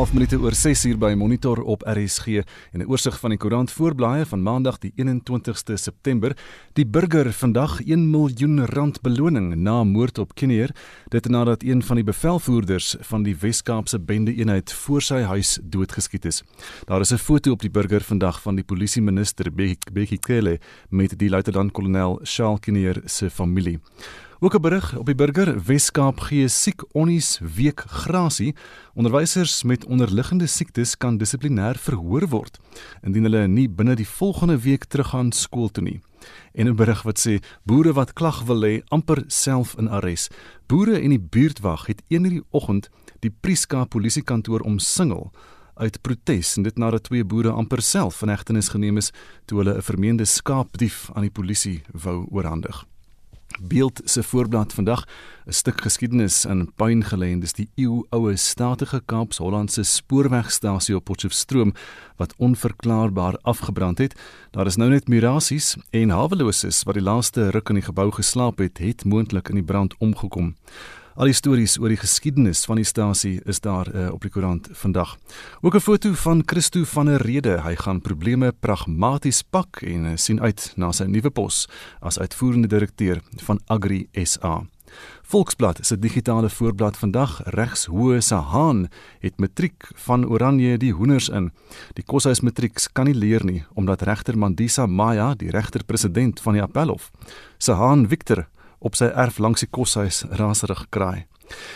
12 minute oor 6 uur by Monitor op RSG en 'n oorsig van die koerant voorblaaie van Maandag die 21ste September. Die burger vandag 1 miljoen rand beloning na moord op Kinnear, dit nadat een van die bevelvoerders van die Wes-Kaapse bende eenheid voor sy huis doodgeskiet is. Daar is 'n foto op die burger vandag van die polisie minister Bekkie Cele met die luitenant-kolonel Charles Kinnear se familie. Ook 'n berig op die burger Weskaap gee siek onnies week grasie. Onderwysers met onderliggende siektes kan dissiplinêr verhoor word indien hulle nie binne die volgende week teruggaan skool toe nie. En 'n berig wat sê boere wat klag wil hê amper self in arrest. Boere en die buurtwag het een in die oggend die Prieska polisiekantoor omsingel uit protes en dit nadat twee boere amper self in hegtenis geneem is toe hulle 'n vermeende skaapdief aan die polisie wou oorhandig. Beeld se voorblad vandag 'n stuk geskiedenis in puin gelê en dis die eeuoue statige Kaaps-Hollandse spoorwegstasie op Potchefstroom wat onverklaarbaar afgebrand het. Daar is nou net mirasies en haweloses wat die laaste ruk in die gebou geslaap het, het moontlik in die brand omgekom. Al die stories oor die geskiedenis van die stasie is daar uh, op die koerant vandag. Ook 'n foto van Christo van der Rede. Hy gaan probleme pragmaties pak en uh, sien uit na sy nuwe pos as uitvoerende direkteur van Agri SA. Volksblad se digitale voorblad vandag regs hoë se haan het matriek van Oranje die hoenders in. Die koshuis matriek kan nie leer nie omdat regter Mandisa Maya, die regter president van die Appelhof, se haan Victor op sy erf langs die koshuis raserig kraai.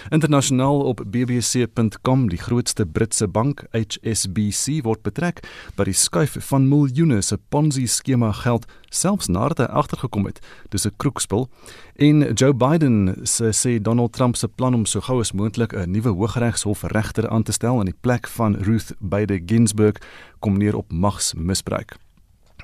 Internasionaal op bbc.com die grootste Britse bank HSBC word betrek by die skuif van miljoene se Ponzi skema geld selfs nadat hy agtergekom het dis 'n kroekspel en Joe Biden sê, sê Donald Trump se plan om so gou as moontlik 'n nuwe hooggeregshof regter aan te stel in die plek van Ruth Bader Ginsburg kom neer op magsmisbruik.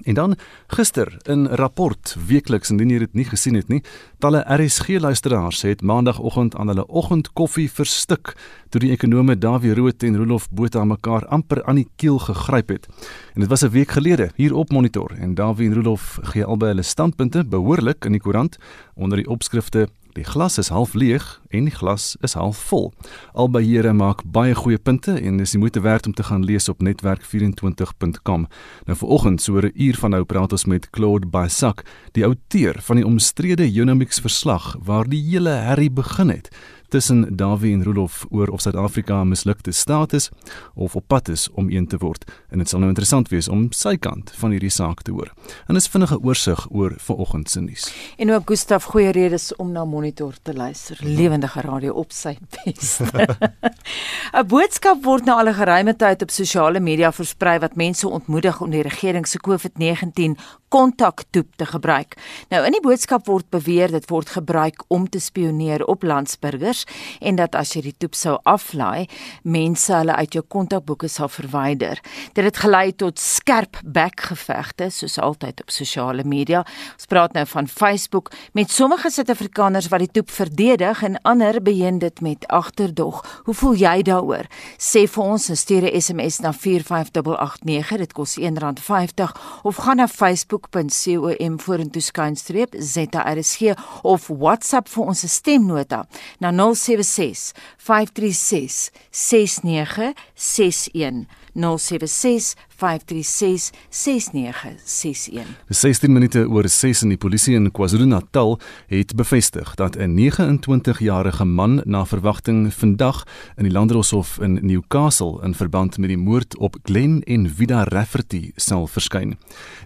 En dan gister in rapport weekliks indien jy dit nie gesien het nie, talle RSG luisteraars het maandagooggend aan hulle oggendkoffie verstik toe die ekonome Dawie Rood en Rolof Botha mekaar amper aan die keel gegryp het. En dit was 'n week gelede hier op monitor en Dawie en Rolof gee albei hulle standpunte behoorlik in die koerant onder die opskrifte Die glas is half leeg en die glas is half vol. Albei here maak baie goeie punte en dis die moeite werd om te gaan lees op netwerk24.com. Nou vanoggend so 'n uur van nou praat ons met Claude Basak, die outeur van die omstrede Economics verslag waar die hele herrie begin het tussen Dawie en Rolof oor of Suid-Afrika 'n mislukte staat is of op pad is om een te word. En dit sal nou interessant wees om sy kant van hierdie saak te hoor. En dis vinnige oorsig oor vanoggend se nuus. En ook Gustaf goeie redes om na Monitor te luister. Lewendige radio op sy bes. 'n Boodskap word nou al 'n geruime tyd op sosiale media versprei wat mense ontmoedig om die regering se COVID-19 kontaktoep te gebruik. Nou in die boodskap word beweer dit word gebruik om te spioneer op landsburgers en dat as jy die toep sou aflaai, mense hulle uit jou kontakboeke sal verwyder. Dit het gelei tot skerp bekgevegte soos altyd op sosiale media. Ons praat nou van Facebook met sommige Suid-Afrikaners wat die toep verdedig en ander beheer dit met agterdog. Hoe voel jy daaroor? Sê vir ons, stuur 'n SMS na 45889, dit kos R1.50 of gaan na Facebook facebook.com vorentoe skynstreep ZRSG of WhatsApp vir ons stemnota na 076 536 6961. 076 536 6961. 16 minute oor 6 in die polisie in KwaZulu-Natal het bevestig dat 'n 29-jarige man na verwagting vandag in die Landdroshof in Newcastle in verband met die moord op Glen en Vida Rafferty sal verskyn.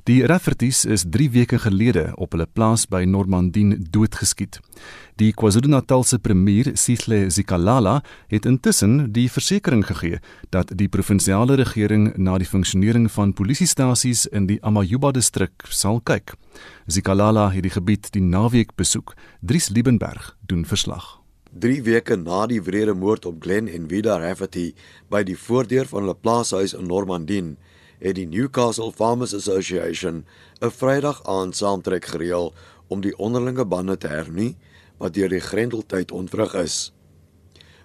Die Raffertys is 3 weke gelede op hulle plaas by Normandin doodgeskiet. Die KwaZulu-Natalse premier, Sihle Zikalala, het intussen die versekering gegee dat die provinsiale regering na die funksionering van polisiestasies in die Amajuba distrik sal kyk. Zikalala het die gebied die naweek besoek. Dries Liebenberg doen verslag. 3 weke na die wrede moord op Glen en Vida Rafferty by die voordeur van hulle plaashuis in Normandin, het die Newcastle Farmers Association 'n Vrydag aand saamtrek gereël om die onderlinge bande te hernie wat deur die grendeltyd ontwrig is.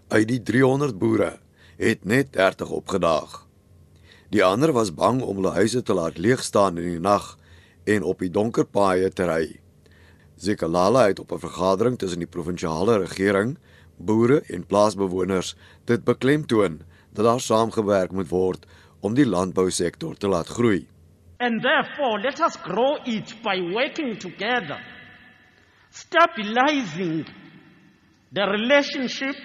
Uit die 300 boere het net 30 opgedaag. Die ander was bang om hulle huise te laat leeg staan in die nag en op die donker paaie te ry. Zikalala het op 'n vergadering tussen die provinsiale regering, boere en plaasbewoners dit beklemtoon dat daar saamgewerk moet word om die landbousektor te laat groei. And therefore, let us grow it by working together, stabilizing the relationship,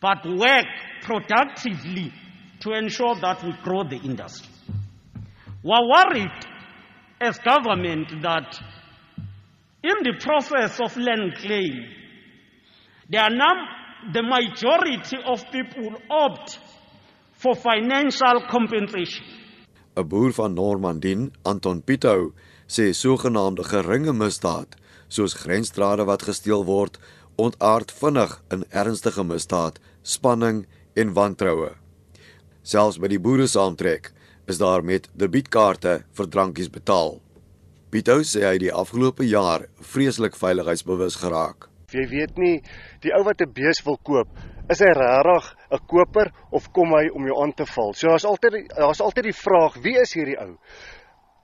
but work productively to ensure that we grow the industry. We're worried as government that in the process of land claim, there are num- the majority of people opt for financial compensation. 'n Boer van Normandin, Anton Pito, sê sogenaamde geringe misdaad, soos grensdrade wat gesteel word, ontaard vinnig in ernstige misdaad, spanning en wantroue. Selfs by die boere saamtrek is daar met debietkaarte vir drankies betaal. Pito sê hy die afgelope jaar vreeslik veiligheidsbewus geraak. Jy weet nie die ou wat 'n bees wil koop, is hy regtig 'n koper of kom hy om jou aan te val? So daar's altyd daar's altyd die vraag, wie is hierdie ou?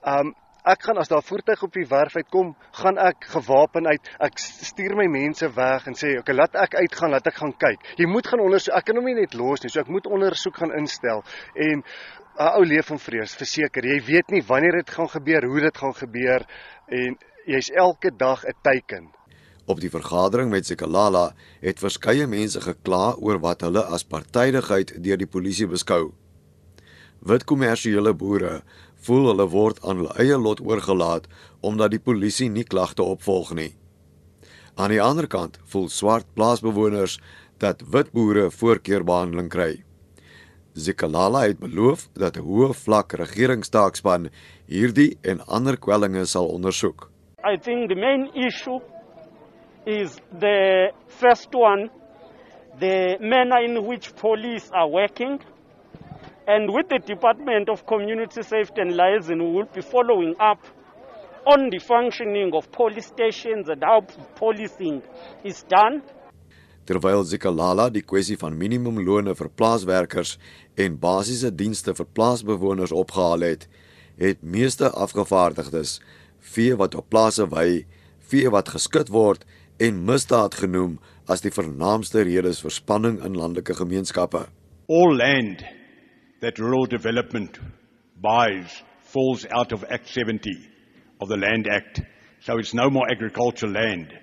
Um ek gaan as daar voertuig op die werf uitkom, gaan ek gewapen uit. Ek stuur my mense weg en sê, "Oké, okay, laat ek uitgaan, laat ek gaan kyk." Jy moet gaan ondersoek. Ek kan hom nie net los nie, so ek moet ondersoek gaan instel en 'n ou leef van vrees, verseker. Jy weet nie wanneer dit gaan gebeur, hoe dit gaan gebeur en jy's elke dag 'n teiken. Op die vergadering met Sekalala het verskeie mense gekla oor wat hulle as partydigheid deur die polisie beskou. Wit kommersiële boere voel hulle word aan hulle eie lot oorgelaat omdat die polisie nie klagte opvolg nie. Aan die ander kant voel swart plaasbewoners dat wit boere voorkeurbehandeling kry. Zikalala het beloof dat 'n hoë vlak regeringstaakspan hierdie en ander kwellinge sal ondersoek. I think the main issue is the first one, the manner in which police are working. And with the Department of Community Safety and Liaison, we will be following up on the functioning of police stations and how policing is done. Terwyl Zikalala die kwessie van minimumlone vir plaaswerkers en basiese dienste vir plaasbewoners opgehaal het, het meeste afgevaardigdes vee wat op plase wy, vee wat geskit word en misdaad genoem as die vernaamste redes vir spanning in landelike gemeenskappe. All land that rural development buys falls out of Act 70 of the Land Act, so it's no more agricultural land.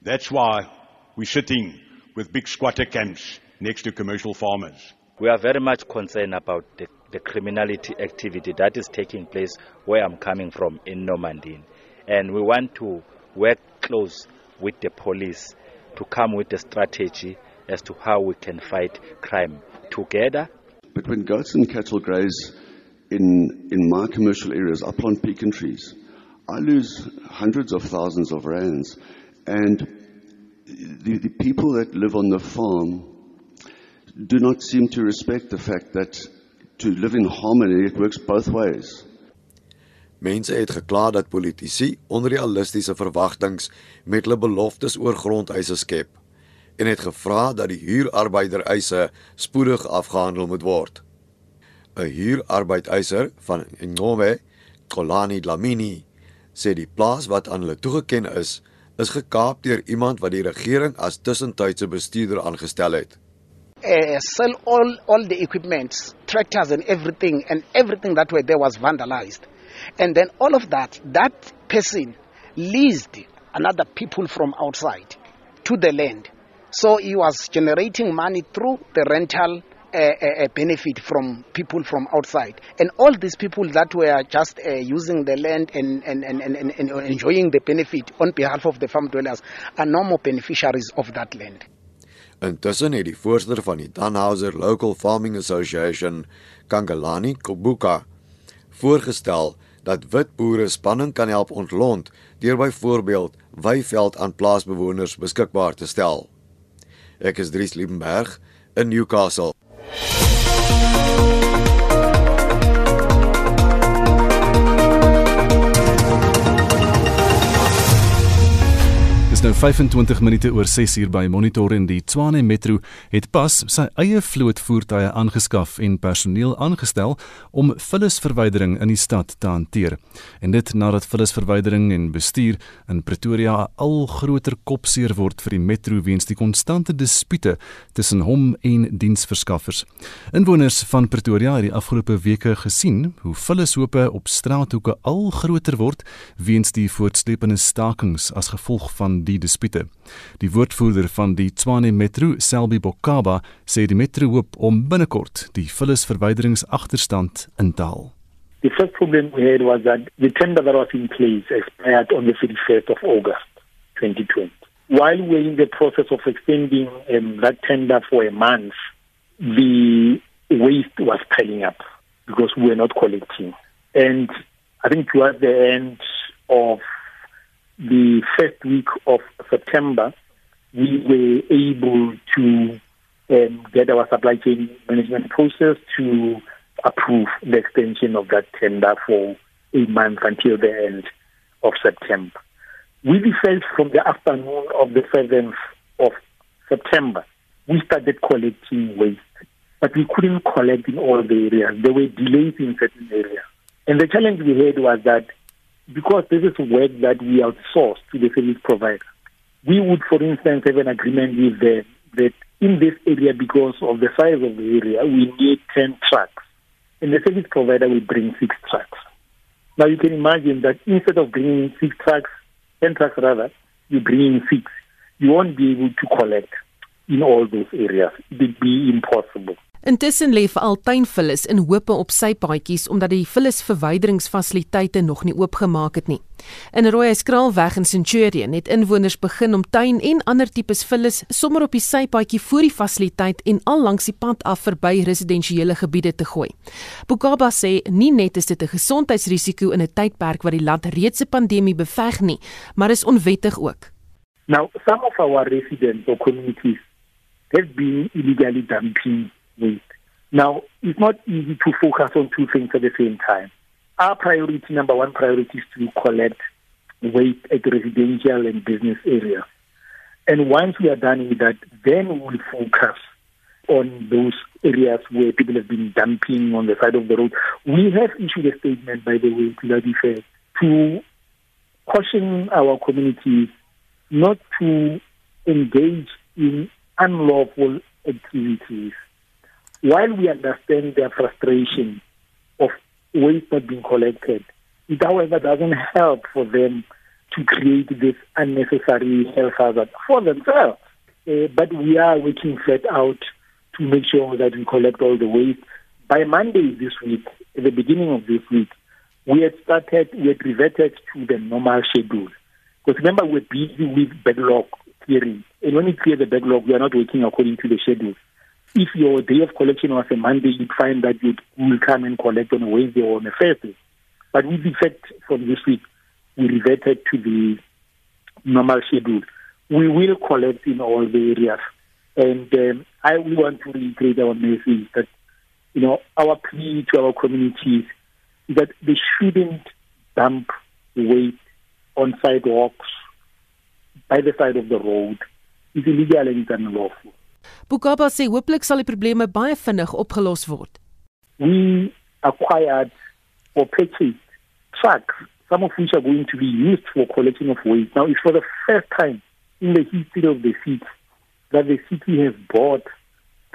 That's why we're sitting with big squatter camps next to commercial farmers. We are very much concerned about the, the criminality activity that is taking place where I'm coming from in Normandy. And we want to work close with the police to come with a strategy as to how we can fight crime together. But when goats and cattle graze in, in my commercial areas, up on pecan trees, I lose hundreds of thousands of rands. And the, the people that live on the farm do not seem to respect the fact that to live in harmony, it works both ways. Mense het gekla dat politici onrealistiese verwagtinge met hulle beloftes oor grondeise skep en het gevra dat die huurarbeidereise spoedig afgehandel moet word. 'n Huurarbeideiser van Ngome, Kolani Dlamini, sê die plaas wat aan hulle toegeken is, is gekaap deur iemand wat die regering as tussentydse bestuurder aangestel het. uh, sell all, all the equipment, tractors and everything, and everything that were there was vandalized. And then all of that, that person leased another people from outside to the land. So he was generating money through the rental uh, uh, benefit from people from outside. And all these people that were just uh, using the land and, and, and, and, and, and enjoying the benefit on behalf of the farm dwellers are no more beneficiaries of that land. Intussen het die voorsitter van die Danhauser Local Farming Association, Kangalani Kobuka, voorgestel dat wit boere spanning kan help ontlont deur byvoorbeeld weiveld aan plaasbewoners beskikbaar te stel. Ek is Dries Liebenberg in Newcastle. Dis nou 25 minute oor 6 uur by Monitor en die Tshwane Metro het pas sy eie vloot voertuie aangeskaf en personeel aangestel om vullisverwydering in die stad te hanteer. En dit nadat vullisverwydering en bestuur in Pretoria al groter kopseer word vir die metro weens die konstante dispute tussen hom en diensverskaffers. Inwoners van Pretoria het die afgelope weke gesien hoe vullishope op straathoeke al groter word weens die voortsleepende stakings as gevolg van die dispute. Die woordvoerder van die Tshwane Metro, Selby Bokaba, sê die metro hoop om binnekort die vullisverwyderingsagterstand in te haal. The first problem we had was that the tender that was in place expired on the 31st of August 2020. While we were in the process of extending um, that tender for a month, the waste was piling up because we were not collecting. And I think towards the end of the first week of September, we were able to um, get our supply chain management process to approve the extension of that tender for a month until the end of September. We effect from the afternoon of the 7th of September, we started collecting waste, but we couldn't collect in all the areas. There were delays in certain areas. And the challenge we had was that because this is work that we outsource to the service provider. We would, for instance, have an agreement with them that in this area, because of the size of the area, we need 10 trucks. And the service provider will bring six trucks. Now you can imagine that instead of bringing six trucks, 10 trucks rather, you bring in six. You won't be able to collect in all those areas. It would be impossible. Intussen lê veral tuinvullis in hope op sy paadjies omdat die vullisverwyderingsfasiliteite nog nie oopgemaak het nie. In Rooiherskraalweg in Centurion het inwoners begin om tuin en ander tipes vullis sommer op die sypaadjie voor die fasiliteit en al langs die pad af verby residensiële gebiede te gooi. Bukaba sê nie net is dit 'n gesondheidsrisiko in 'n tydperk wat die land reeds 'n pandemie beveg nie, maar is onwettig ook. Now, some of our residents or communities have been illegally dumping waste. Now, it's not easy to focus on two things at the same time. Our priority, number one priority, is to collect waste at residential and business areas. And once we are done with that, then we will focus on those areas where people have been dumping on the side of the road. We have issued a statement, by the way, to that effect, to caution our communities not to engage in unlawful activities while we understand their frustration of waste not being collected, it however doesn't help for them to create this unnecessary health hazard for themselves. Uh, but we are working flat out to make sure that we collect all the waste. By Monday this week, at the beginning of this week, we had started, we had reverted to the normal schedule. Because remember, we're busy with backlog clearing. And when we clear the backlog, we are not working according to the schedule if your day of collection was a Monday, you'd find that you will come and collect on a Wednesday or on a Thursday. But with effect from this week, we reverted to the normal schedule. We will collect in all the areas. And um, I want to reiterate our message that, you know, our plea to our communities is that they shouldn't dump waste on sidewalks, by the side of the road. It's illegal and it's unlawful. Bukaba sê hooplik sal die probleme baie vinnig opgelos word. We acquired or purchased trucks, some of which are going to be used for collection of waste. Now, it's for the first time in the history of the city that the city has bought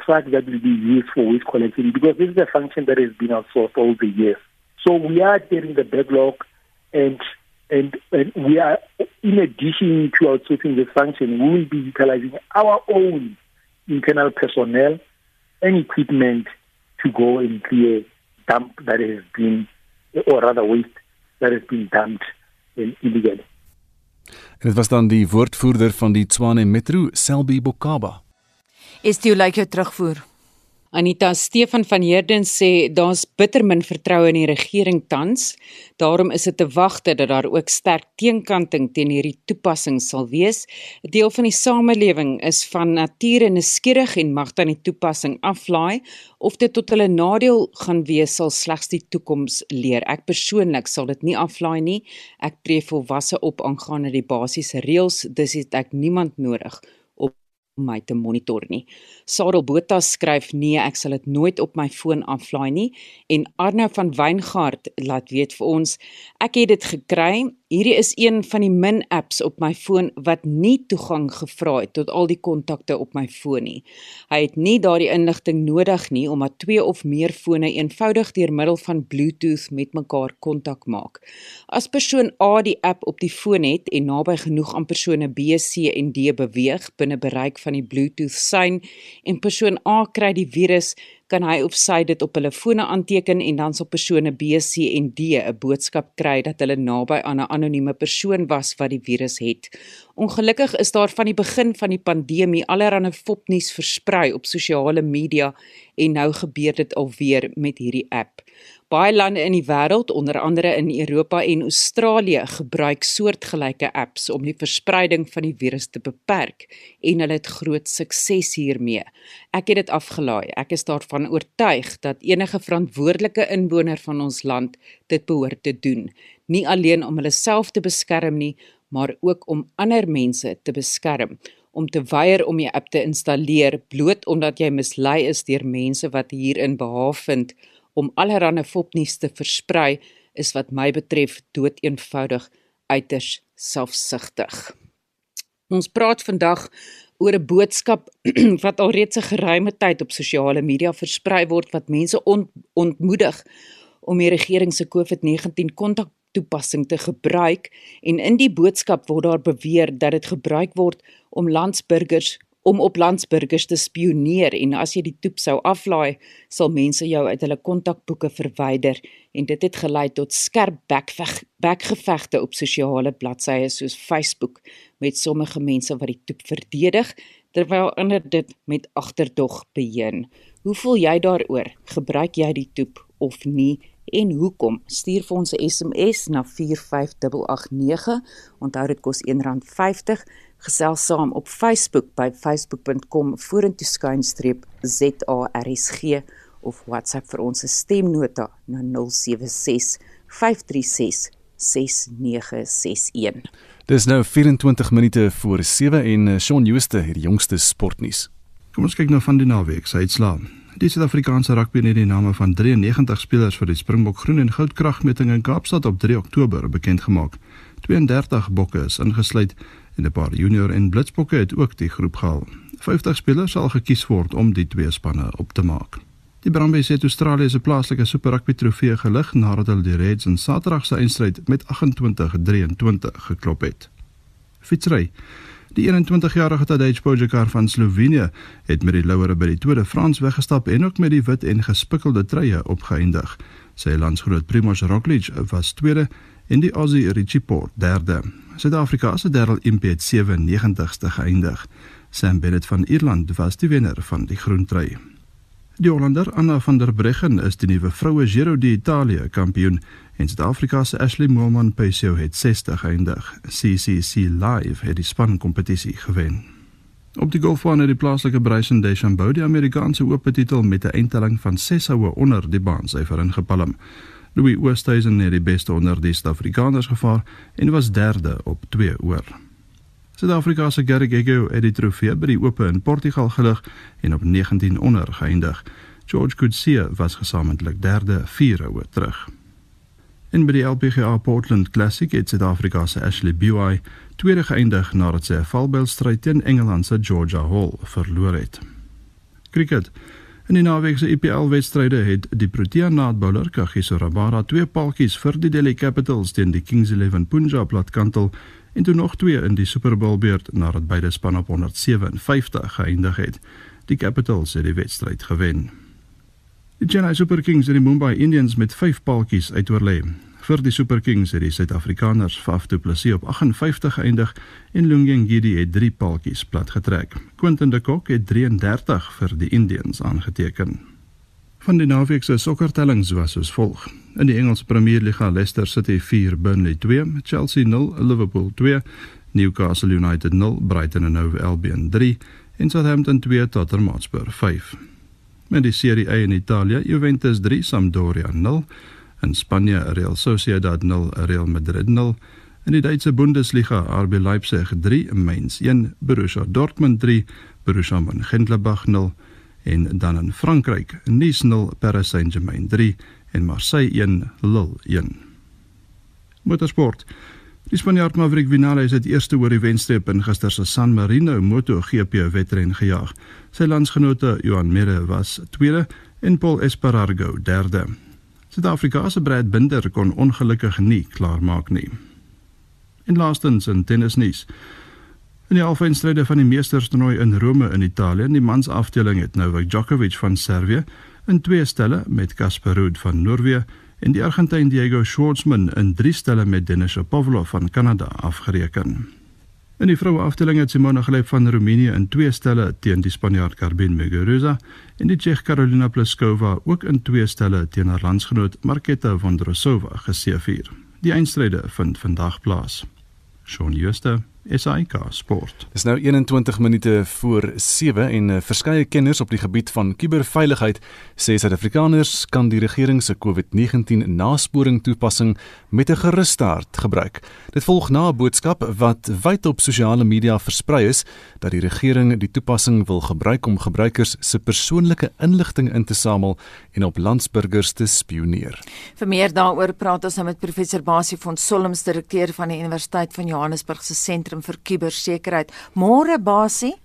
trucks that will be used for waste collection because this is a function that has been outsourced all the years. So we are getting the backlog and and, and we are, in addition to outsourcing this function, we will be utilizing our own internal personnel and equipment to go and clear dump that has been, or rather waste that has been dumped illegally. En dit was dan die woordvoerder van die Tshwane Metro, Selby Bokaba. Is dit hoe lyk jou terugvoer? Anita Stefan van Heerden sê daar's bitter min vertroue in die regering tans. Daarom is dit te wagte dat daar ook sterk teenkanting teen hierdie toepassing sal wees. 'n Deel van die samelewing is van nature nuuskierig en mag dan die toepassing aflaai of dit tot hulle nadeel gaan wees sal slegs die toekoms leer. Ek persoonlik sal dit nie aflaai nie. Ek tree volwasse op aangaande die basiese reëls, dis het ek niemand nodig om my te monitor nie. Sarel Botha skryf nee, ek sal dit nooit op my foon aflaai nie en Arno van Weingart laat weet vir ons ek het dit gekry Hierdie is een van die min apps op my foon wat nie toegang gevra het tot al die kontakte op my foon nie. Hy het nie daardie inligting nodig nie omdat twee of meer fone eenvoudig deur middel van Bluetooth met mekaar kontak maak. As persoon A die app op die foon het en naby genoeg aan persone B, C en D beweeg binne bereik van die Bluetooth sein en persoon A kry die virus kan hy of sy dit op hulle fone aanteken en dan sal persone B, C en D 'n boodskap kry dat hulle naby aan 'n anonieme persoon was wat die virus het. Ongelukkig is daar van die begin van die pandemie allerlei fopnuus versprei op sosiale media en nou gebeur dit alweer met hierdie app. Baie lande in die wêreld, onder andere in Europa en Australië, gebruik soortgelyke apps om die verspreiding van die virus te beperk en hulle het groot sukses hiermee. Ek het dit afgelaai. Ek is daarvan oortuig dat enige verantwoordelike inwoner van ons land dit behoort te doen, nie alleen om hulle self te beskerm nie, maar ook om ander mense te beskerm om te weier om die app te installeer bloot omdat jy mislei is deur mense wat hierin behaaf vind om allerlei fopnuus te versprei is wat my betref doeteenvoudig uiters selfsugtig. Ons praat vandag oor 'n boodskap wat alreeds 'n geruime tyd op sosiale media versprei word wat mense ont ontmoedig om die regering se COVID-19 kontak toepassing te gebruik en in die boodskap word daar beweer dat dit gebruik word om landsburgers om op landsburgers te spioneer en as jy die toep sou aflaai, sal mense jou uit hulle kontakboeke verwyder en dit het gelei tot skerp bekgevegte op sosiale bladsye soos Facebook met sommige mense wat die toep verdedig terwyl ander dit met agterdog beheen. Hoe voel jy daaroor? Gebruik jy die toep of nie? En hoekom? Stuur vir ons 'n SMS na 45889. Onthou dit kos R1.50 gesels saam op Facebook by facebook.com vorentoe skuinstreep ZARSG of WhatsApp vir ons stemnota na 076 536 6961. Dis nou 24 minute voor 7 en eh, Shaun Jooste het die jongste sportnuus. Kom ons kyk nou van die naweek se uitslae. Die Suid-Afrikaanse rugby het die name van 93 spelers vir die Springbok Groen en Goud kragmeting in Kaapstad op 3 Oktober bekend gemaak. 32 bokke is ingesluit en 'n paar junior en blitsbokke het ook die groep gehaal. 50 spelers sal gekies word om die twee spanne op te maak. Die Brumbies het Australië se plaaslike Super Rugby trofee gelig nadat hulle die Reds in Saterdag se eindstryd met 28-23 geklop het. Fietsry. Die 21-jarige Tadej Pogačar van Slovenië het met die louere by die Tour de France weggestap en ook met die wit en gespikkelde truie opgeëindig. Sy landsgenoot Primož Roglič was tweede en die Aussie Richie Port derde. Suid-Afrika se Darryl Impey het 97ste geëindig. Sam Bennett van Ierland was die wenner van die groen trui. Die Hollander Anna van der Breggen is die nuwe vroue Giro d'Italia kampioen en Suid-Afrika se Ashley Moolman Pesio het 60 geëindig. CCC Live het die span kompetisie gewen. Op die golfbaan het die plaaslike Bryson DeChambeau die Amerikaanse oop titel met 'n eindtelling van 6 houe onder die baan syfer ingepalm. Louis Oosthuizen het die beste onder die Suid-Afrikaners gevaar en was derde op 2 oor. Suid-Afrika se Gary Gego het die trofee by die Ope in Portugal gelig en op 19 onder geëindig. George Coetzee was gesamentlik derde 4 oor terug. In by die LPGA Portland Classic het Suid-Afrika se Ashley Buy tweede geëindig nadat sy 'n valbylstryd teen Engeland se Georgia Hall verloor het. Cricket In die naweek se IPL-wedstryde het die Protea naadbouler Kagiso Rabada twee paltjies vir die Delhi Capitals teen die Kings 11 Punjab laat kantel en toe nog twee in die Super Bowl beurt nadat beide spanne op 157 geëindig het. Die Capitals het die wedstryd gewen. Die Chennai Super Kings het die Mumbai Indians met 5 paltjies uitoorlê. Vir die Super Kings het die Suid-Afrikaners Faf du Plessis op 58 geëindig en Lungyeng Gidi het 3 paaltjies plat getrek. Quentin de Kock het 33 vir die Indians aangeteken. Van die naweek se sokkertellings was soos volg. In die Engelse Premier Liga Leicester City 4 Burnley 2, Chelsea 0 Liverpool 2, Newcastle United 0 Brighton and Hove Albion 3 en Southampton 2 Tottenham Hotspur 5. Met die Serie A in Italië, Juventus 3 Sampdoria 0, in Spanje Real Sociedad 0 Real Madrid 0, in die Duitse Bundesliga RB Leipzig 3 Mainz 1 Borussia Dortmund 3 Borussia Mönchengladbach 0 en dan in Frankryk Nice 0 Paris Saint-Germain 3 en Marseille 1 Lille 1. Motorsport Die Spanjaard Maverick Vinales het eerste oor die wenstreep in gister se San Marino MotoGP wedren gejaag. Sy landsgenote Johan Mir was tweede en Paul Espargaro derde. Suid-Afrika se Brad Binder kon ongelukkig nie klaarmaak nie. En laastens in tennisnuus. In die halfeindstryde van die meesterstoernooi in Rome in Italië, die mans afdeling het Novak Djokovic van Servië in twee stelle met Casper Ruud van Noorwe en die Argentyn Diego Schwartzman in drie stelle met Denis Shapovalov van Kanada afgereken. In die vroue afdeling het Simona Halep van Roemenië in twee stelle teen die Spanjaard Carmen Muguruza en die Tsjeeg Karolina Pliskova ook in twee stelle teen haar landsgenoot Marketa Vondrousova geseëvier. Die eindstryde vind vandag plaas. Shaun Schuster SAK Sport. Dis nou 21 minute voor 7 en uh, verskeie kenners op die gebied van kuberveiligheid sê Suid-Afrikaners kan die regering se COVID-19 nasporing toepassing met 'n geruste hart gebruik. Dit volg na 'n boodskap wat wyd op sosiale media versprei is dat die regering die toepassing wil gebruik om gebruikers se persoonlike inligting in te samel en op landsburgers te spioneer. Vir meer daaroor praat ons nou met professor Basie van Solms, direkteur van die Universiteit van Johannesburg se sentrum sentrum vir kubersekerheid. Môre Basie.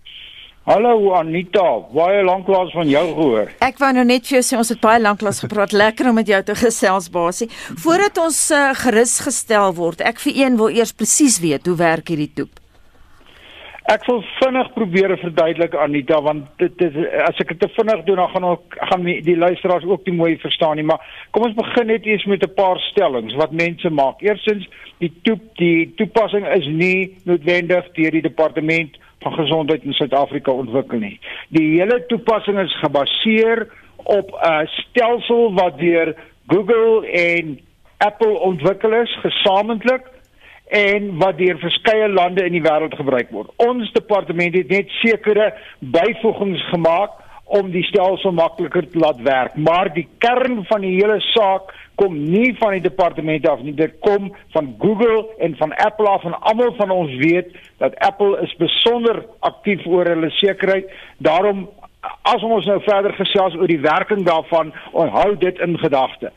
Hallo Anita, baie lanklaas van jou gehoor. Ek wou nou net vir jou sê ons het baie lanklaas gepraat. Lekker om met jou te gesels Basie. Voordat ons uh, gerus gestel word, ek vir een wil eers presies weet hoe werk hierdie toep. Ek wil vinnig probeer verduidelik Anita want dit is as ek dit te vinnig doen dan gaan ook gaan die luisteraars ook nie mooi verstaan nie maar kom ons begin net eers met 'n paar stellings wat mense maak. Eerstens die toep die toepassing is nie noodwendig deur die departement van gesondheid in Suid-Afrika ontwikkel nie. Die hele toepassing is gebaseer op 'n stelsel wat deur Google en Apple ontwikkel is gesamentlik en wat deur verskeie lande in die wêreld gebruik word. Ons departement het net sekere byvoegings gemaak om die stelsel makliker te laat werk, maar die kern van die hele saak kom nie van die departement af nie, dit kom van Google en van Apple af en almal van ons weet dat Apple is besonder aktief oor hulle sekerheid. Daarom as ons nou verder gesels oor die werking daarvan, onthou dit in gedagte.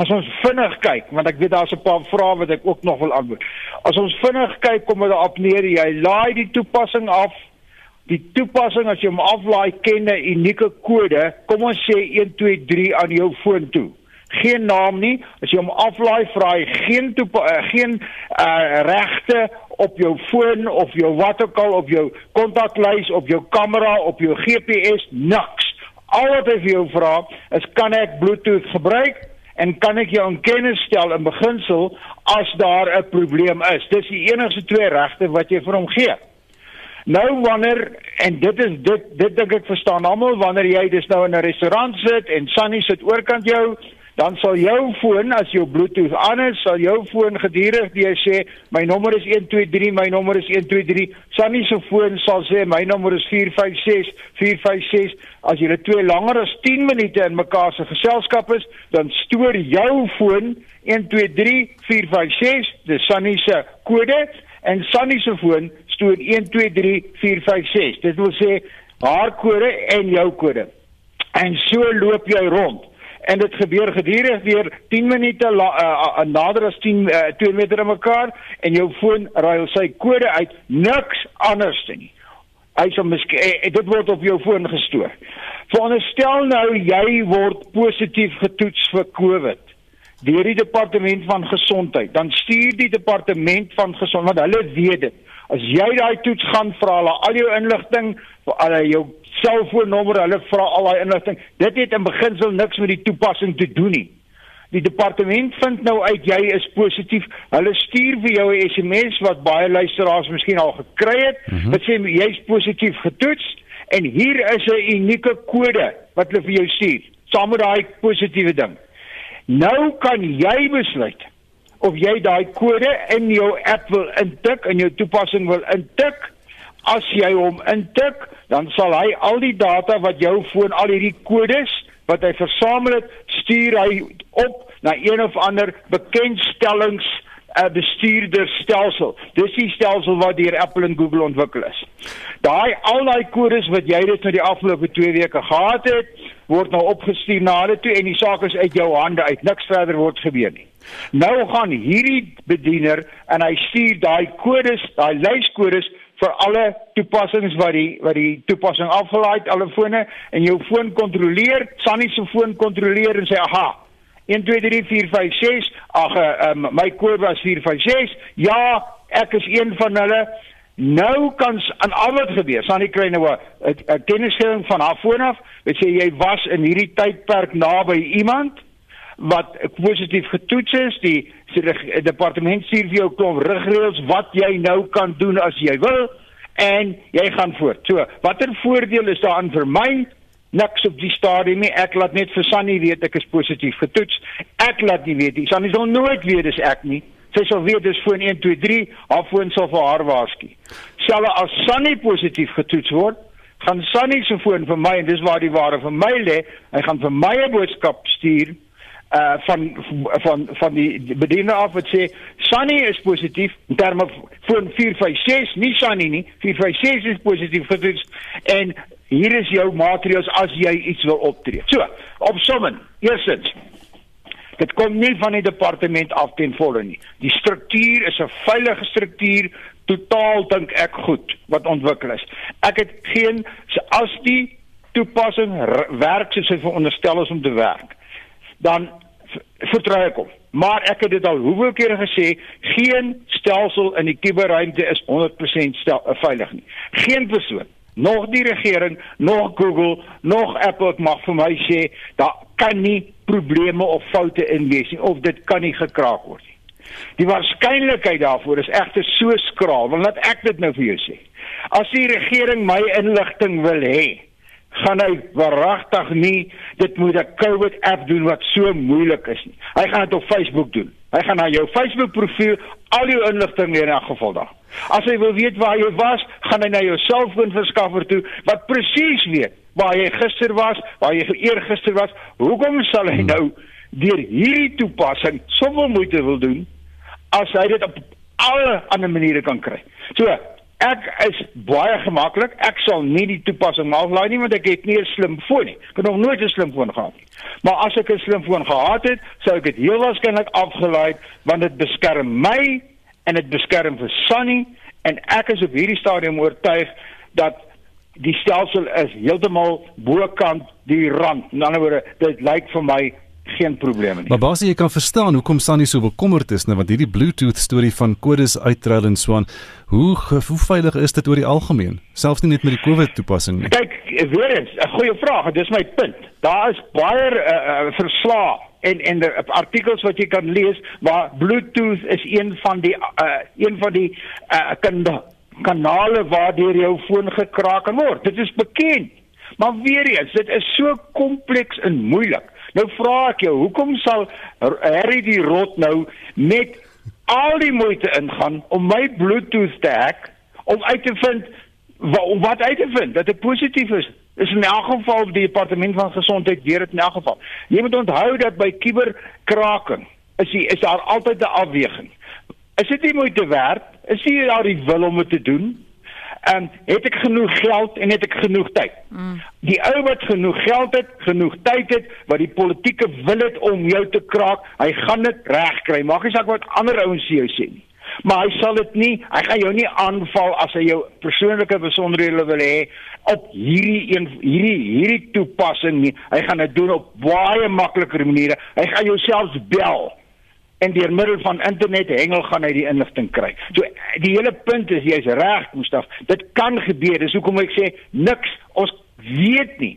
As ons vinnig kyk, want ek weet daar's 'n paar vrae wat ek ook nog wil antwoord. As ons vinnig kyk, kom dit op neer jy laai die toepassing af. Die toepassing as jy hom aflaai ken 'n unieke kode. Kom ons sê 1 2 3 aan jou foon toe. Geen naam nie. As jy hom aflaai, vra hy geen toe uh, geen uh, regte op jou foon of jou wat ook al op jou kontaklys, op jou kamera, op jou GPS, niks. Al wat hy vir jou vra is kan ek Bluetooth gebruik? En kan ek jou in kennis stel in beginsel as daar 'n probleem is. Dis die enigste twee regte wat jy vir hom gee. Nou wanneer en dit is dit dit dink ek verstaan almal wanneer jy dis nou in 'n restaurant sit en Sunny sit oorkant jou dan sal jou foon as jou bluetooth aan is sal jou foon gedurig jy sê my nommer is 123 my nommer is 123 Sunny se foon sal sê my nommer is 456 456 as net twee langer as 10 minute in mekaar se geselskap is dan stoor jou foon 123456 dis Sunny se kode en Sunny se foon stoor 123456 dit wil sê haar kode en jou kode. En so loop jy rond en dit gebeur gedurig weer 10 minute uh, uh, nader as 10 uh, 2 meter aan mekaar en jou foon raai sy kode uit niks anders nie. Hy sê miskien dit word op jou foon gestoor. Veronderstel nou jy word positief getoets vir COVID deur die departement van gesondheid, dan stuur die departement van gesondheid, want hulle weet dit. As jy daai toets gaan vra hulle al jou inligting, al jou selfoonnommer, hulle vra al daai inligting. Dit het in beginsel niks met die toepassing te doen nie. Die departement vind nou uit jy is positief. Hulle stuur vir jou 'n SMS wat baie luisteraars miskien al gekry het. Mm -hmm. Dit sê jy's positief getoets en hier is 'n unieke kode wat hulle vir jou stuur. saam met daai positiewe ding. Nou kan jy besluit of jy daai kode in jou app wil intik en jou toepassing wil intik. As jy hom intik, dan sal hy al die data wat jou foon al hierdie kodes wat hy versamel het, stuur hy op na een of ander bekendstellings 'n uh, bestuurderstelsel. Dis die stelsel wat deur Apple en Google ontwikkel is. Daai al daai kodes wat jy dit vir die afgelope 2 weke gehad het, word nou opgestuur na hulle toe en die saak is uit jou hande uit. Niks verder word gebeur nie. Nou gaan hierdie bediener en hy stuur daai kodes, daai lyskodes vir alle toepassings wat die wat die toepassing afgelaai het, alle fone en jou foon kontroleer, Sunny se foon kontroleer en sê aha, 1 2 3 4 5 6 ag um, my kode was 456 ja ek is een van hulle. Nou kan aan al wat gebeur. Nie kry nou 'n kennisgewing van haar foon af. Weet jy jy was in hierdie tydperk naby iemand wat positief getoets is die die departement stuur vir jou klomp rigreëls wat jy nou kan doen as jy wil en jy gaan voort so watter voordeel is daar aan vir my niks op die stadium nie. Ek laat net vir Sunny weet ek is positief getoets. Ek laat nie weet nie. Sunny sal nooit weet dis ek nie. Sy sal weet dis foon 1 2 3, haar foon sal vir haar waarsku. Selfs as Sunny positief getoets word, gaan Sunny se foon vir my en dis waar die ware vir my lê. Hy gaan vir my 'n boodskap stuur uh van van van die bediener af wat sê Sunny is positief in terme van 456 nie Sunny nie 456 is positief getoets en hier is jou maatreëls as jy iets wil optree. So, op somme, eerstens dit kom nie van die departement af ten volle nie. Die struktuur is 'n veilige struktuur, totaal dink ek goed wat ontwikkel is. Ek het geen as die toepassing werk soos hy veronderstel is om te werk, dan vertrou ek hom. Maar ek het dit al hoeveel kere gesê, geen stelsel in die kuberruimte is 100% stel, veilig nie. Geen persoon nog die regering, nog Google, nog Apple mag vir my sê daar kan nie probleme of foute in wees nie of dit kan nie gekraak word nie. Die waarskynlikheid daarvoor is egter so skraal, want laat ek dit nou vir jou sê. As die regering my inligting wil hê, gaan hy verragtig nie dit moet 'n COVID app doen wat so moeilik is nie. Hy gaan dit op Facebook doen. Hy gaan na jou Facebook profiel al jou inligting in 'n geval daar. As hy wil weet waar jy was, gaan hy na jou selfoonverskaffer toe wat presies weet waar jy gister was, waar jy eergister was. Hoekom sal hy nou deur hierdie toepassing soveel moeite wil doen as hy dit op alle ander maniere kan kry? So, Ek is baie gemaklik. Ek sal nie die toepassing aflaai nie want ek het nie 'n slim foon nie. Ek het nog nooit 'n slim foon gehad nie. Maar as ek 'n slim foon gehad het, sou ek dit heel waarskynlik afgelaai want dit beskerm my en dit beskerm vir Sunny en ek is op hierdie stadium oortuig dat die stelsel is heeltemal bokant die rand. In ander woorde, dit lyk vir my geen probleme nie. Maar basie jy kan verstaan hoekom Sunny so bekommerd is nou want hierdie Bluetooth storie van kodes uitruil en so aan. Hoe hoe veilig is dit oor die algemeen? Selfs nie net met die COVID toepassing nie. Kyk, weer eens, 'n goeie vraag. Dis my punt. Daar is baie uh, uh, verslae en en die artikels wat jy kan lees waar Bluetooth is een van die uh, een van die uh, kan kanale waar deur jou foon gekraak kan word. Dit is bekend. Maar weer eens, dit is so kompleks en moeilik. Nou vra ek jou, hoekom sal Harry die rot nou met al die moeite ingaan om my Bluetooth te hack om uit te vind wat, wat uit te vind dat dit positief is? Is in elk geval die departement van gesondheid weer dit in elk geval. Jy moet onthou dat by kuberkraking is die, is daar altyd 'n afweging. Is dit nie moeite werd? Is jy daar die wil om dit te doen? En het ek genoeg geld en het ek genoeg tyd. Mm. Die ou wat genoeg geld het, genoeg tyd het, wat die politieke wil het om jou te kraak, hy gaan dit regkry. Mag nie saak wat ander ouens jou sê nie. Maar hy sal dit nie, hy gaan jou nie aanval as hy jou persoonlike besonderhede wil hê op hierdie een hierdie hierdie toepassing nie. Hy gaan dit doen op baie makliker maniere. Hy gaan jou selfs bel en deur middel van internet hengel gaan hy die inligting kry. So die hele punt is jy's reg, Gustaf. Dit kan gebeur. Dis hoekom ek sê niks ons weet nie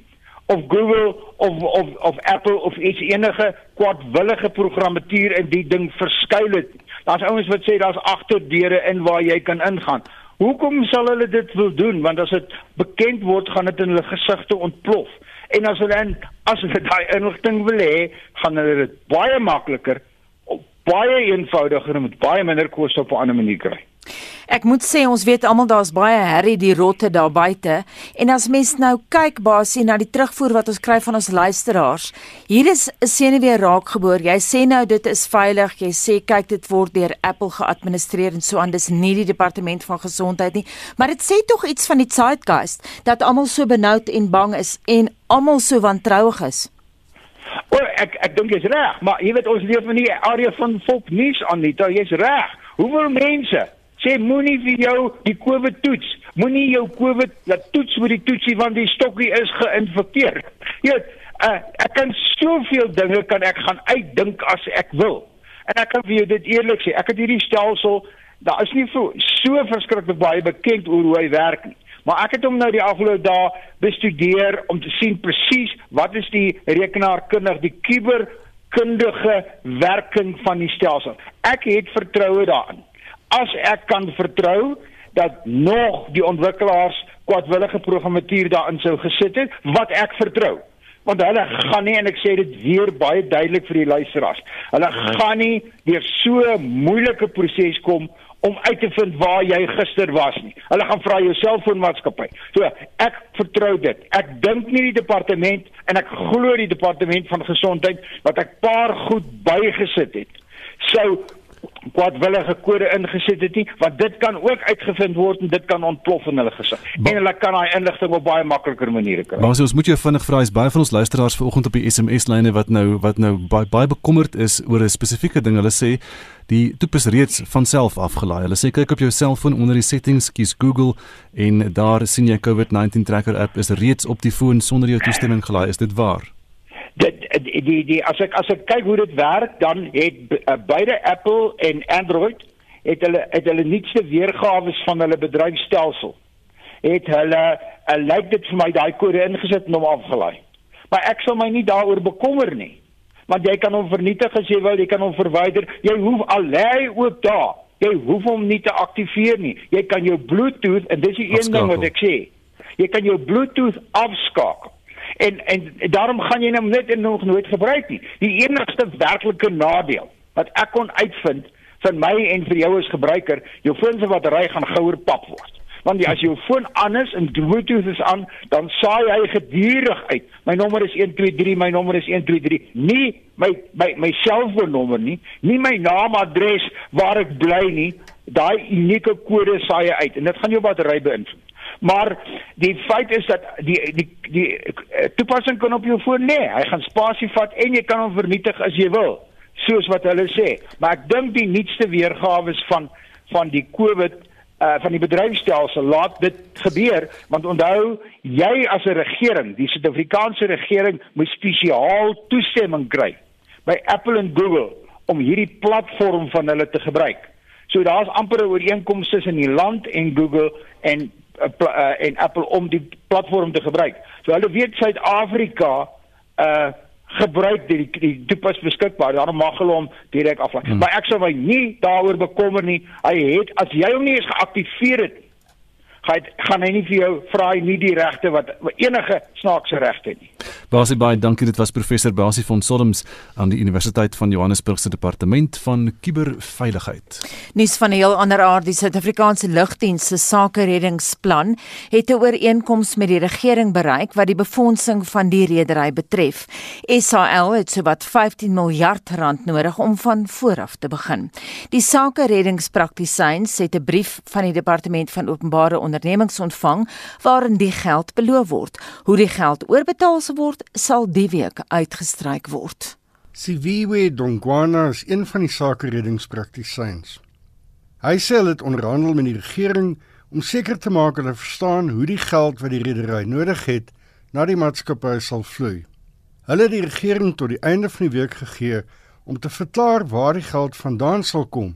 of Google of of of Apple of iets enige kwadwillige programmatuur in die ding verskuil het. Daar's ouens wat sê daar's agterdeure in waar jy kan ingaan. Hoekom sal hulle dit wil doen? Want as dit bekend word, gaan dit in hulle gesigte ontplof En as hulle in, as hulle daai inligting wil hê, gaan hulle dit baie makliker, baie eenvoudiger en met baie minder koste op 'n ander manier kry. Ek moet sê ons weet almal daar's baie herrie die rotte daar buite en as mens nou kyk basie na die terugvoer wat ons kry van ons luisteraars. Hier is 'n senuwee raakgeboor. Jy sê nou dit is veilig. Jy sê kyk dit word deur Apple geadministreer en so aan. Dis nie die departement van gesondheid nie, maar dit sê tog iets van die zeitgeist dat almal so benoud en bang is en almal so wantrouig is. O, ek ek dink jy's reg, maar jy weet ons leef in die area van volknuus aan nie. Jy's reg. Hoeveel mense sê moenie vir jou die COVID toets. Moenie jou COVID laat toets met die toetsie want die stokkie is geïnfekteer. Jy weet, uh, ek kan soveel dinge kan ek gaan uitdink as ek wil. En ek kan vir jou dit eerlik sê, ek het hierdie stelsel, daar is nie so so verskriklik baie bekend oor hoe hy werk nie. Maar ek het hom nou die afgelope dae bestudeer om te sien presies wat is die rekenaarkundig, die kuberkundige werking van die stelsel. Ek het vertroue daarin. As ek kan vertrou dat nog die ontwikkelaars kwadwillige programmatuur daarin sou gesit het wat ek vertrou. Want hulle gaan nie en ek sê dit weer baie duidelik vir die luisteraars hulle gaan nie deur so 'n moeilike proses kom om uit te vind waar jy gister was nie. Hulle gaan vra jou selfoonmaatskappy. So, ek vertrou dit. Ek dink nie die departement en ek glo die departement van gesondheid wat ek paar goed bygesit het. Sou kwadwillige kode ingesit het nie, want dit kan ook uitgevind word en dit kan ontplof in hulle gesig. En hulle kan daai inligting op baie makliker maniere kry. Maar ons moet jou vinnig vra, is baie van ons luisteraars vanoggend op die SMS lyne wat nou wat nou baie baie bekommerd is oor 'n spesifieke ding. Hulle sê die toep is reeds van self afgelaai. Hulle sê kyk op jou selfoon onder die settings, kies Google en daar sien jy COVID-19 tracker app is reeds op die foon sonder jou toestemming gelaai. Is dit waar? Dit die die as ek as ek kyk hoe dit werk dan het uh, beide Apple en Android het hulle het hulle nuutste weergawe van hulle bedryfstelsel het hulle uh, lyk dit vir my daai kode ingesit en hom afgelaai. Maar ek sal my nie daaroor bekommer nie want jy kan hom vernietig as jy wil jy kan hom verwyder. Jy hoef al lê ook daar jy hoef hom nie te aktiveer nie. Jy kan jou bluetooth en dis die een ding wat ek sê jy kan jou bluetooth afskakel En en daarom gaan jy hom net en nog nooit gebruik nie. Die enigste werklike nadeel wat ek kon uitvind vir my en vir jou as gebruiker, jou foon se battery gaan gouer pap word. Want as jou foon aan is en Bluetooth is aan, dan saai hy gedurig uit. My nommer is 123, my nommer is 123. Nie my my my selfoonnommer nie, nie my naam, adres waar ek bly nie. Daai unieke kode saai hy uit en dit gaan jou battery beïnvloed. Maar die feit is dat die die die eh, toepassing kan op jou foon lê. Hy gaan spasie vat en jy kan hom vernietig as jy wil, soos wat hulle sê. Maar ek dink die nuutste weergawe van van die COVID uh van die bedryfstelsel laat dit gebeur want onthou jy as 'n regering, die Suid-Afrikaanse regering moet spesiaal toestemming kry by Apple en Google om hierdie platform van hulle te gebruik. So daar's amper 'n ooreenkoms tussen die land en Google en uh, en Apple om die platform te gebruik. So hulle weet Suid-Afrika uh gebruik die die toepas beskikbaar. Daarom mag hulle hom direk aflaai. Hmm. Maar ek sou my nie daaroor bekommer nie. Hy het as jy hom nie eens geaktiveer het gaan gaan hy nie vir jou vra nie die regte wat enige snaakse regte nie. Basie baie dankie dit was professor Basie van Solms aan die Universiteit van Johannesburg se departement van kuberveiligheid. Nuus van 'n heel ander aard die Suid-Afrikaanse lugdiens se sake reddingsplan het 'n ooreenkoms met die regering bereik wat die befondsing van die redery betref. SAL het sowat 15 miljard rand nodig om van vooraf te begin. Die sake reddingspraktisyns het 'n brief van die departement van openbare ondernemings ontvang waarin die geld beloof word. Hoe die geld oorbetaal word, sal die week uitgestryk word. Siviwe Dongwana is een van die sake reddingspraktisyns. Hy sê dit onderhandel met die regering om seker te maak hulle verstaan hoe die geld wat die redery nodig het na die maatskappy sal vloei. Hulle het die regering tot die einde van die week gegee om te verklaar waar die geld vandaan sal kom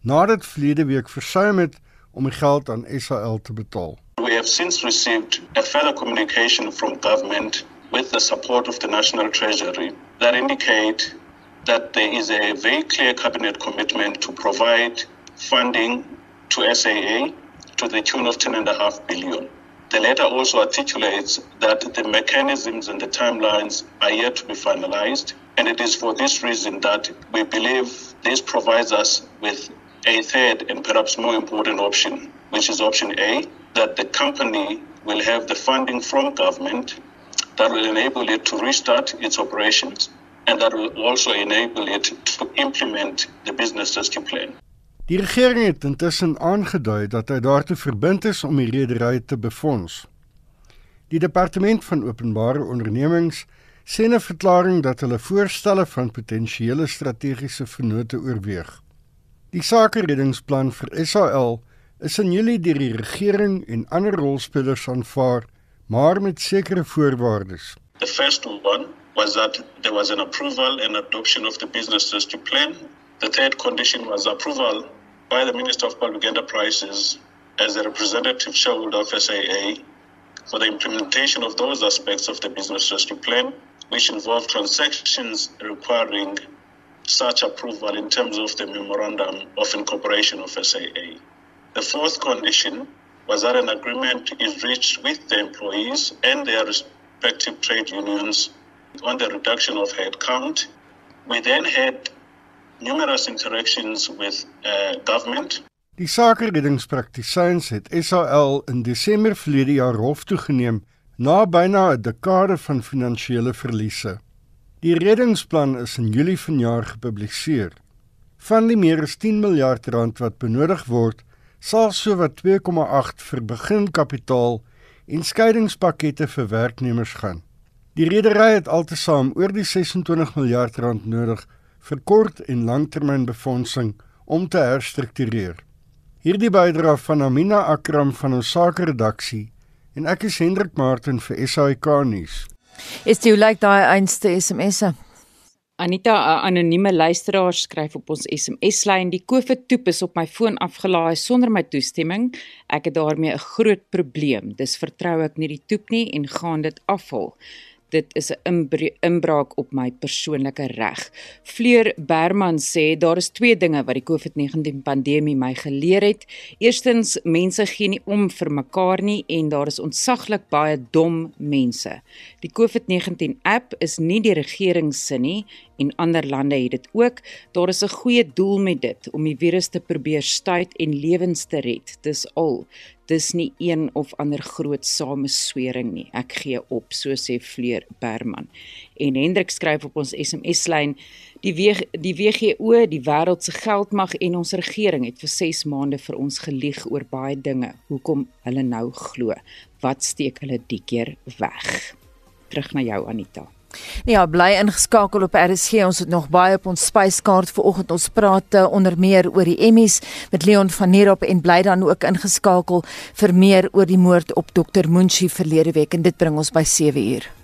nadat verlede week versuim het om die geld aan SAL te betaal. We have since received a further communication from government with the support of the National Treasury that indicate that there is a very clear cabinet commitment to provide funding to SAA to the tune of 10.5 billion. The letter also articulates that the mechanisms and the timelines are yet to be finalized, and it is for this reason that we believe this provides us with a third and perhaps more important option, which is option A, that the company will have the funding from government that will enable it to restart its operations and that will also enable it to implement the business rescue plan. Die regering het intussen aangedui dat hy daartoe verbind is om die redery te befonds. Die departement van openbare ondernemings sê 'n verklaring dat hulle voorstelle van potensiële strategiese vennote oorweeg. Die sakereddingsplan vir SAL is in Julie deur die regering en ander rolspelers aanvaar, maar met sekere voorwaardes. The first one was that there was an approval and adoption of the business rescue plan. The third condition was approval by the Minister of Public Enterprises as a representative shareholder of SAA for the implementation of those aspects of the business rescue plan, which involve transactions requiring such approval in terms of the memorandum of incorporation of SAA. The fourth condition was that an agreement is reached with the employees and their respective trade unions on the reduction of headcount. We then had numerous interactions with uh, government. Die sakereddingspraktisyns het SAL in Desember verlede jaar hof toegeneem na byna 'n dekade van finansiële verliese. Die reddingsplan is in Julie vanjaar gepubliseer. Van die meer as 10 miljard rand wat benodig word, sal sowat 2,8 vir beginkapitaal en skeidingspakkette vir werknemers gaan. Die redery het altesaam oor die 26 miljard rand nodig vir kort en langtermynbefondsing om te herstruktureer. Hierdie bydra van Amina Akram van ons sakeredaksie en ek is Hendrik Martin vir SAK nuus. Is jy like daai einste SMS'e? Anita, 'n anonieme luisteraar skryf op ons SMS-lyn: "Die COVID-toep is op my foon afgelaai sonder my toestemming. Ek het daarmee 'n groot probleem. Dis vertrou ek nie die toep nie en gaan dit afhaal." Dit is 'n inbraak op my persoonlike reg. Fleur Berman sê daar is twee dinge wat die COVID-19 pandemie my geleer het. Eerstens, mense gee nie om vir mekaar nie en daar is ontsaglik baie dom mense. Die COVID-19 app is nie die regering se nie en ander lande het dit ook. Daar is 'n goeie doel met dit om die virus te probeer stuit en lewens te red. Dis al dis nie een of ander groot sameswering nie. Ek gee op, so sê Fleur Berman. En Hendrik skryf op ons SMS-lyn: Die WG, die WGO, die wêreld se geldmag en ons regering het vir 6 maande vir ons gelieg oor baie dinge. Hoekom hulle nou glo? Wat steek hulle die keer weg? Terug na jou Anita. Ja, bly ingeskakel op RSG. Ons het nog baie op ons spyskaart vanoggend. Ons praat uh, onder meer oor die Emmys met Leon van Nierop en bly dan ook ingeskakel vir meer oor die moord op Dr. Munchi verlede week en dit bring ons by 7 uur.